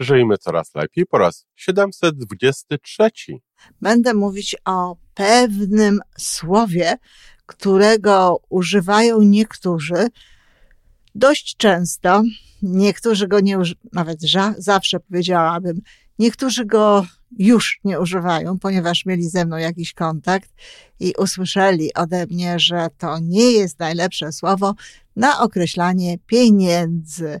Żyjmy coraz lepiej po raz 723. Będę mówić o pewnym słowie, którego używają niektórzy dość często. Niektórzy go nie używają, nawet zawsze powiedziałabym, niektórzy go już nie używają, ponieważ mieli ze mną jakiś kontakt i usłyszeli ode mnie, że to nie jest najlepsze słowo na określanie pieniędzy.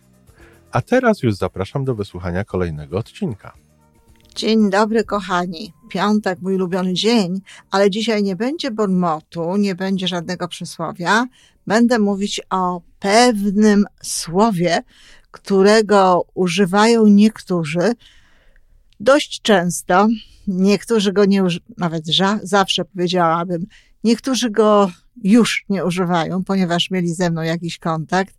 a teraz już zapraszam do wysłuchania kolejnego odcinka. Dzień dobry, kochani. Piątek, mój ulubiony dzień, ale dzisiaj nie będzie bonmotu, nie będzie żadnego przysłowia. Będę mówić o pewnym słowie, którego używają niektórzy dość często. Niektórzy go nie używają, nawet zawsze powiedziałabym, niektórzy go już nie używają, ponieważ mieli ze mną jakiś kontakt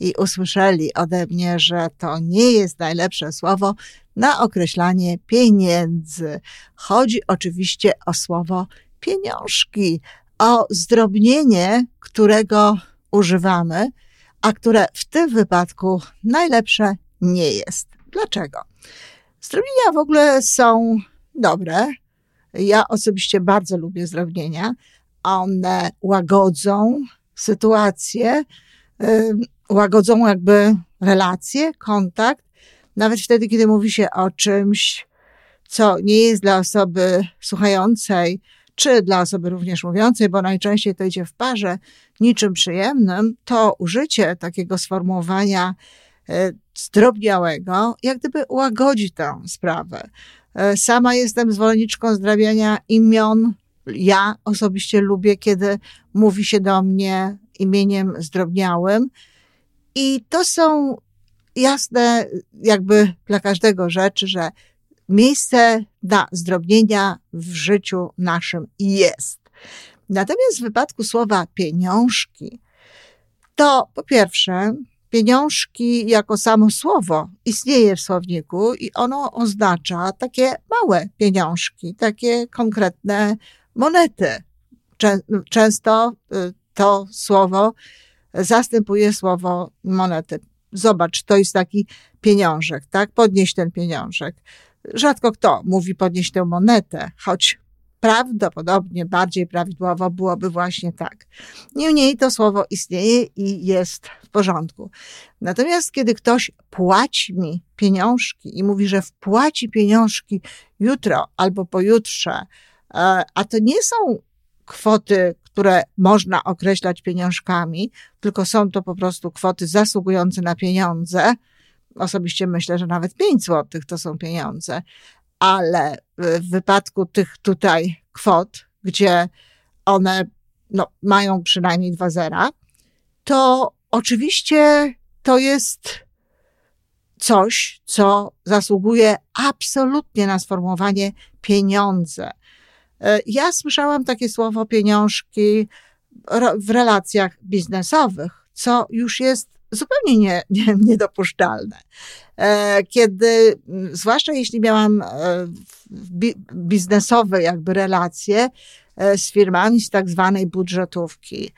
i usłyszeli ode mnie, że to nie jest najlepsze słowo na określanie pieniędzy. Chodzi oczywiście o słowo pieniążki, o zdrobnienie, którego używamy, a które w tym wypadku najlepsze nie jest. Dlaczego? Zdrobnienia w ogóle są dobre. Ja osobiście bardzo lubię zdrobnienia, one łagodzą sytuację, łagodzą jakby relacje, kontakt, nawet wtedy, kiedy mówi się o czymś, co nie jest dla osoby słuchającej, czy dla osoby również mówiącej, bo najczęściej to idzie w parze, niczym przyjemnym, to użycie takiego sformułowania e, zdrobniałego, jak gdyby łagodzi tę sprawę. E, sama jestem zwolenniczką zdrabiania imion ja osobiście lubię, kiedy mówi się do mnie imieniem zdrobniałym. I to są jasne, jakby dla każdego rzeczy, że miejsce na zdrobnienia w życiu naszym jest. Natomiast w wypadku słowa pieniążki, to po pierwsze, pieniążki jako samo słowo istnieje w słowniku i ono oznacza takie małe pieniążki, takie konkretne monety. Często y, to słowo zastępuje słowo monety. Zobacz, to jest taki pieniążek, tak? Podnieś ten pieniążek. Rzadko kto mówi podnieść tę monetę, choć prawdopodobnie bardziej prawidłowo byłoby właśnie tak. Niemniej to słowo istnieje i jest w porządku. Natomiast kiedy ktoś płaci mi pieniążki i mówi, że wpłaci pieniążki jutro albo pojutrze, a to nie są kwoty, które można określać pieniążkami, tylko są to po prostu kwoty zasługujące na pieniądze. Osobiście myślę, że nawet 5 złotych to są pieniądze, ale w wypadku tych tutaj kwot, gdzie one no, mają przynajmniej dwa zera, to oczywiście to jest coś, co zasługuje absolutnie na sformułowanie pieniądze. E, ja słyszałam takie słowo pieniążki w relacjach biznesowych, co już jest zupełnie nie, nie, niedopuszczalne. E, kiedy, zwłaszcza jeśli miałam e, biznesowe jakby relacje z firmami z tak zwanej budżetówki.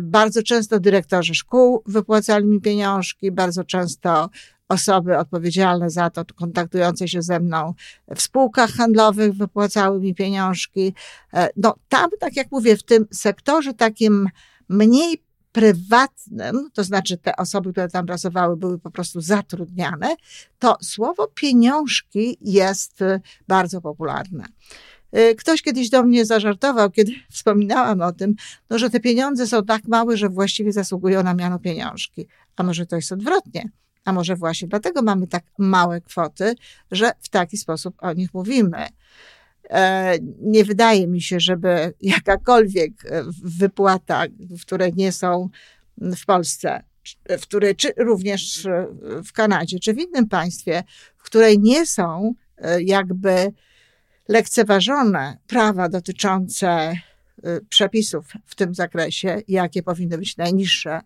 Bardzo często dyrektorzy szkół wypłacali mi pieniążki, bardzo często osoby odpowiedzialne za to, kontaktujące się ze mną w spółkach handlowych, wypłacały mi pieniążki. E, no tam, tak jak mówię, w tym sektorze takim mniej prywatnym, to znaczy te osoby, które tam pracowały, były po prostu zatrudniane, to słowo pieniążki jest e, bardzo popularne. E, ktoś kiedyś do mnie zażartował, kiedy wspominałam o tym, no, że te pieniądze są tak małe, że właściwie zasługują na miano pieniążki. A może to jest odwrotnie? A może właśnie dlatego mamy tak małe kwoty, że w taki sposób o nich mówimy. E, nie wydaje mi się, żeby jakakolwiek wypłata, w której nie są w Polsce, w której, czy również w Kanadzie, czy w innym państwie, w której nie są jakby lekceważone prawa dotyczące przepisów w tym zakresie, jakie powinny być najniższe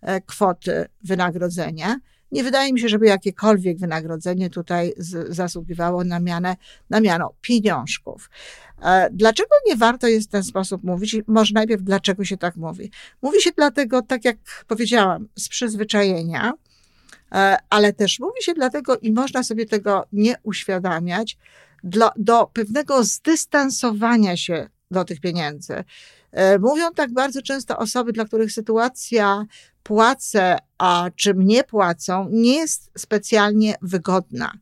E, kwoty wynagrodzenia. Nie wydaje mi się, żeby jakiekolwiek wynagrodzenie tutaj z, zasługiwało na, mianę, na miano pieniążków. E, dlaczego nie warto jest w ten sposób mówić? Może najpierw, dlaczego się tak mówi? Mówi się dlatego, tak jak powiedziałam, z przyzwyczajenia, e, ale też mówi się dlatego i można sobie tego nie uświadamiać, do, do pewnego zdystansowania się do tych pieniędzy. Mówią tak bardzo często osoby, dla których sytuacja płacę, a czy mnie płacą, nie jest specjalnie wygodna.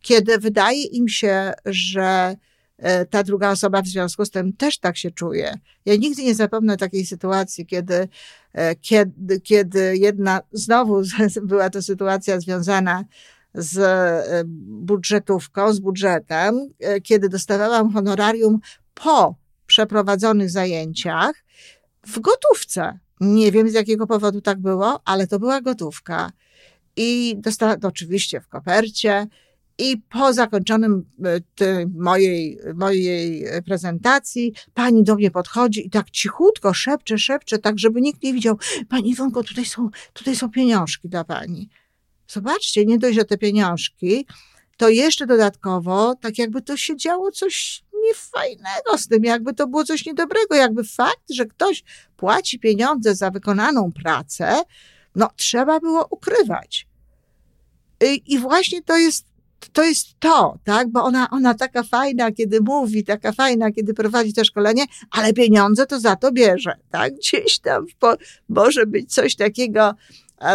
Kiedy wydaje im się, że e, ta druga osoba w związku z tym też tak się czuje. Ja nigdy nie zapomnę takiej sytuacji, kiedy, e, kiedy, kiedy jedna, znowu była to sytuacja związana z e, budżetówką, z budżetem, kiedy dostawałam honorarium po przeprowadzonych zajęciach w gotówce. Nie wiem z jakiego powodu tak było, ale to była gotówka. I dostałam oczywiście w kopercie. I po zakończonym e, mojej, mojej prezentacji pani do mnie podchodzi i tak cichutko szepcze, szepcze, tak żeby nikt nie widział. Pani Iwonko, tutaj są, tutaj są pieniążki dla pani. Zobaczcie, nie dość, że te pieniążki, to jeszcze dodatkowo, tak jakby to się działo coś niefajnego z tym, jakby to było coś niedobrego, jakby fakt, że ktoś płaci pieniądze za wykonaną pracę, no trzeba było ukrywać. I, i właśnie to jest to jest to, tak? Bo ona, ona taka fajna, kiedy mówi, taka fajna, kiedy prowadzi to szkolenie, ale pieniądze to za to bierze, tak? Gdzieś tam po, może być coś takiego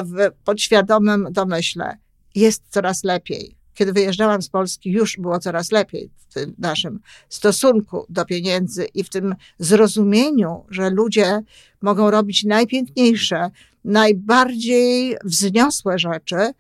w podświadomym domyśle. Jest coraz lepiej kiedy wyjeżdżałam z Polski, już było coraz lepiej w tym naszym stosunku do pieniędzy i w tym zrozumieniu, że ludzie mogą robić najpiękniejsze, najbardziej wzniosłe rzeczy,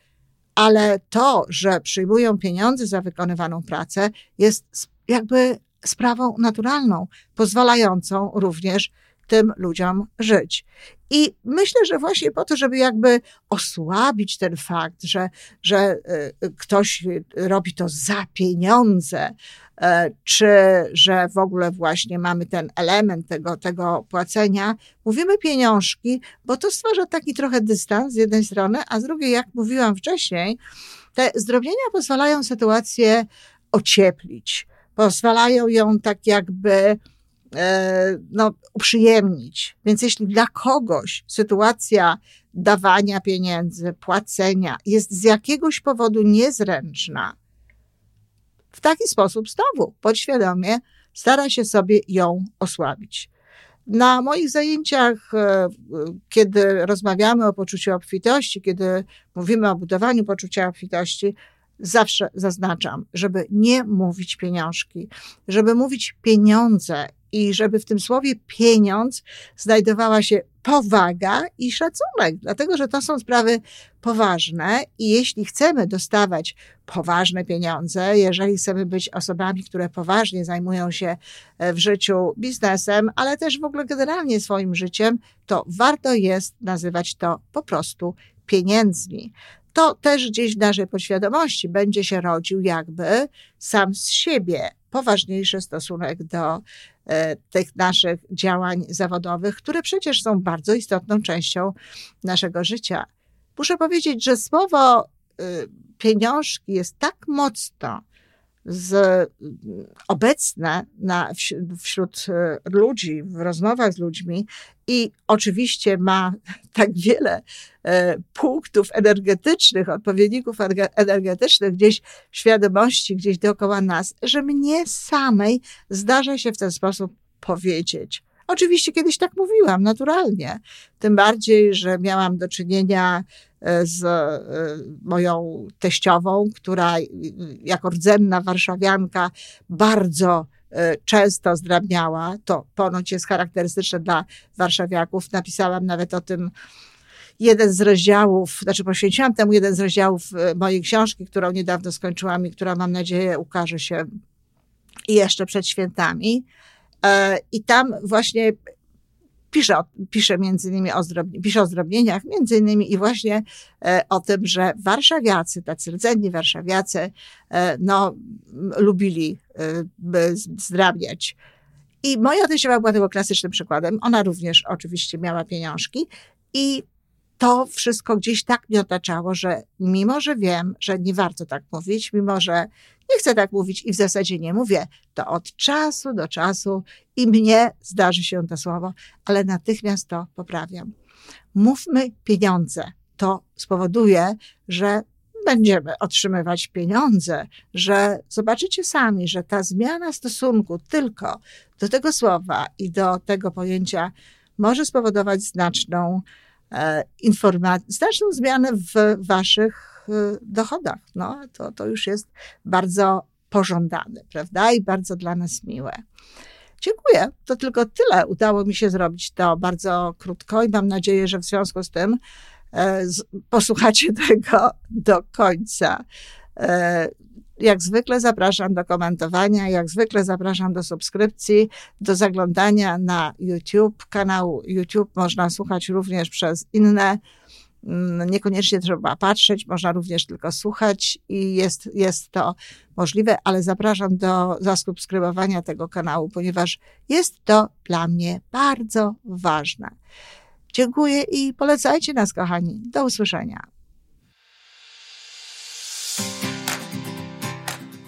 ale to, że przyjmują pieniądze za wykonywaną pracę, jest jakby sprawą naturalną, pozwalającą również tym ludziom żyć. I myślę, że właśnie po to, żeby jakby osłabić ten fakt, że, że y, ktoś robi to za pieniądze, e, czy że w ogóle właśnie mamy ten element tego, tego płacenia, mówimy pieniążki, bo to stwarza taki trochę dystans z jednej strony, a z drugiej, jak mówiłam wcześniej, te zdrobnienia pozwalają sytuację ocieplić, pozwalają ją tak jakby no, uprzyjemnić. Więc jeśli dla kogoś sytuacja dawania pieniędzy, płacenia jest z jakiegoś powodu niezręczna, w taki sposób znowu podświadomie stara się sobie ją osłabić. Na moich zajęciach, e, kiedy rozmawiamy o poczuciu obfitości, kiedy mówimy o budowaniu poczucia obfitości, zawsze zaznaczam, żeby nie mówić pieniążki, żeby mówić pieniądze i żeby w tym słowie pieniądz znajdowała się powaga i szacunek, dlatego że to są sprawy poważne i jeśli chcemy dostawać poważne pieniądze, jeżeli chcemy być osobami, które poważnie zajmują się e, w życiu biznesem, ale też w ogóle generalnie swoim życiem, to warto jest nazywać to po prostu pieniędzmi. To też gdzieś w naszej podświadomości będzie się rodził jakby sam z siebie poważniejszy stosunek do e, tych naszych działań zawodowych, które przecież są bardzo istotną częścią naszego życia. Muszę powiedzieć, że słowo y, pieniążki jest tak mocno z, obecne na, wśród e, ludzi, w rozmowach z ludźmi i oczywiście ma tak wiele e, punktów energetycznych, odpowiedników energetycznych gdzieś w świadomości, gdzieś dookoła nas, że mnie samej zdarza się w ten sposób powiedzieć. Oczywiście kiedyś tak mówiłam, naturalnie. Tym bardziej, że miałam do czynienia z e, moją teściową, która jako rdzenna warszawianka bardzo e, często zdrabniała. To ponoć jest charakterystyczne dla warszawiaków. Napisałam nawet o tym jeden z rozdziałów, znaczy poświęciłam temu jeden z rozdziałów mojej książki, którą niedawno skończyłam i która mam nadzieję ukaże się jeszcze przed świętami. E, I tam właśnie pisze, pisze między innymi o, zdrobni, pisze o zdrobnieniach, między innymi i właśnie e, o tym, że warszawiacy, tacy rdzenni warszawiacy, e, no, lubili zdrabniać. I moja teściowa była tego klasycznym przykładem. Ona również oczywiście miała pieniążki i to wszystko gdzieś tak mnie otaczało, że mimo, że wiem, że nie warto tak mówić, mimo, że nie chcę tak mówić i w zasadzie nie mówię, to od czasu do czasu i mnie zdarzy się to słowo, ale natychmiast to poprawiam. Mówmy pieniądze. To spowoduje, że będziemy otrzymywać pieniądze, że zobaczycie sami, że ta zmiana stosunku tylko do tego słowa i do tego pojęcia może spowodować znaczną E, informacji, znaczną zmianę w waszych e, dochodach. No, to, to już jest bardzo pożądane, prawda? I bardzo dla nas miłe. Dziękuję. To tylko tyle. Udało mi się zrobić to bardzo krótko i mam nadzieję, że w związku z tym e, posłuchacie tego do końca. Jak zwykle zapraszam do komentowania, jak zwykle zapraszam do subskrypcji, do zaglądania na YouTube. Kanał YouTube można słuchać również przez inne. Mm, niekoniecznie trzeba patrzeć, można również tylko słuchać i jest, jest to możliwe, ale zapraszam do zasubskrybowania tego kanału, ponieważ jest to dla mnie bardzo ważne. Dziękuję i polecajcie nas, kochani. Do usłyszenia.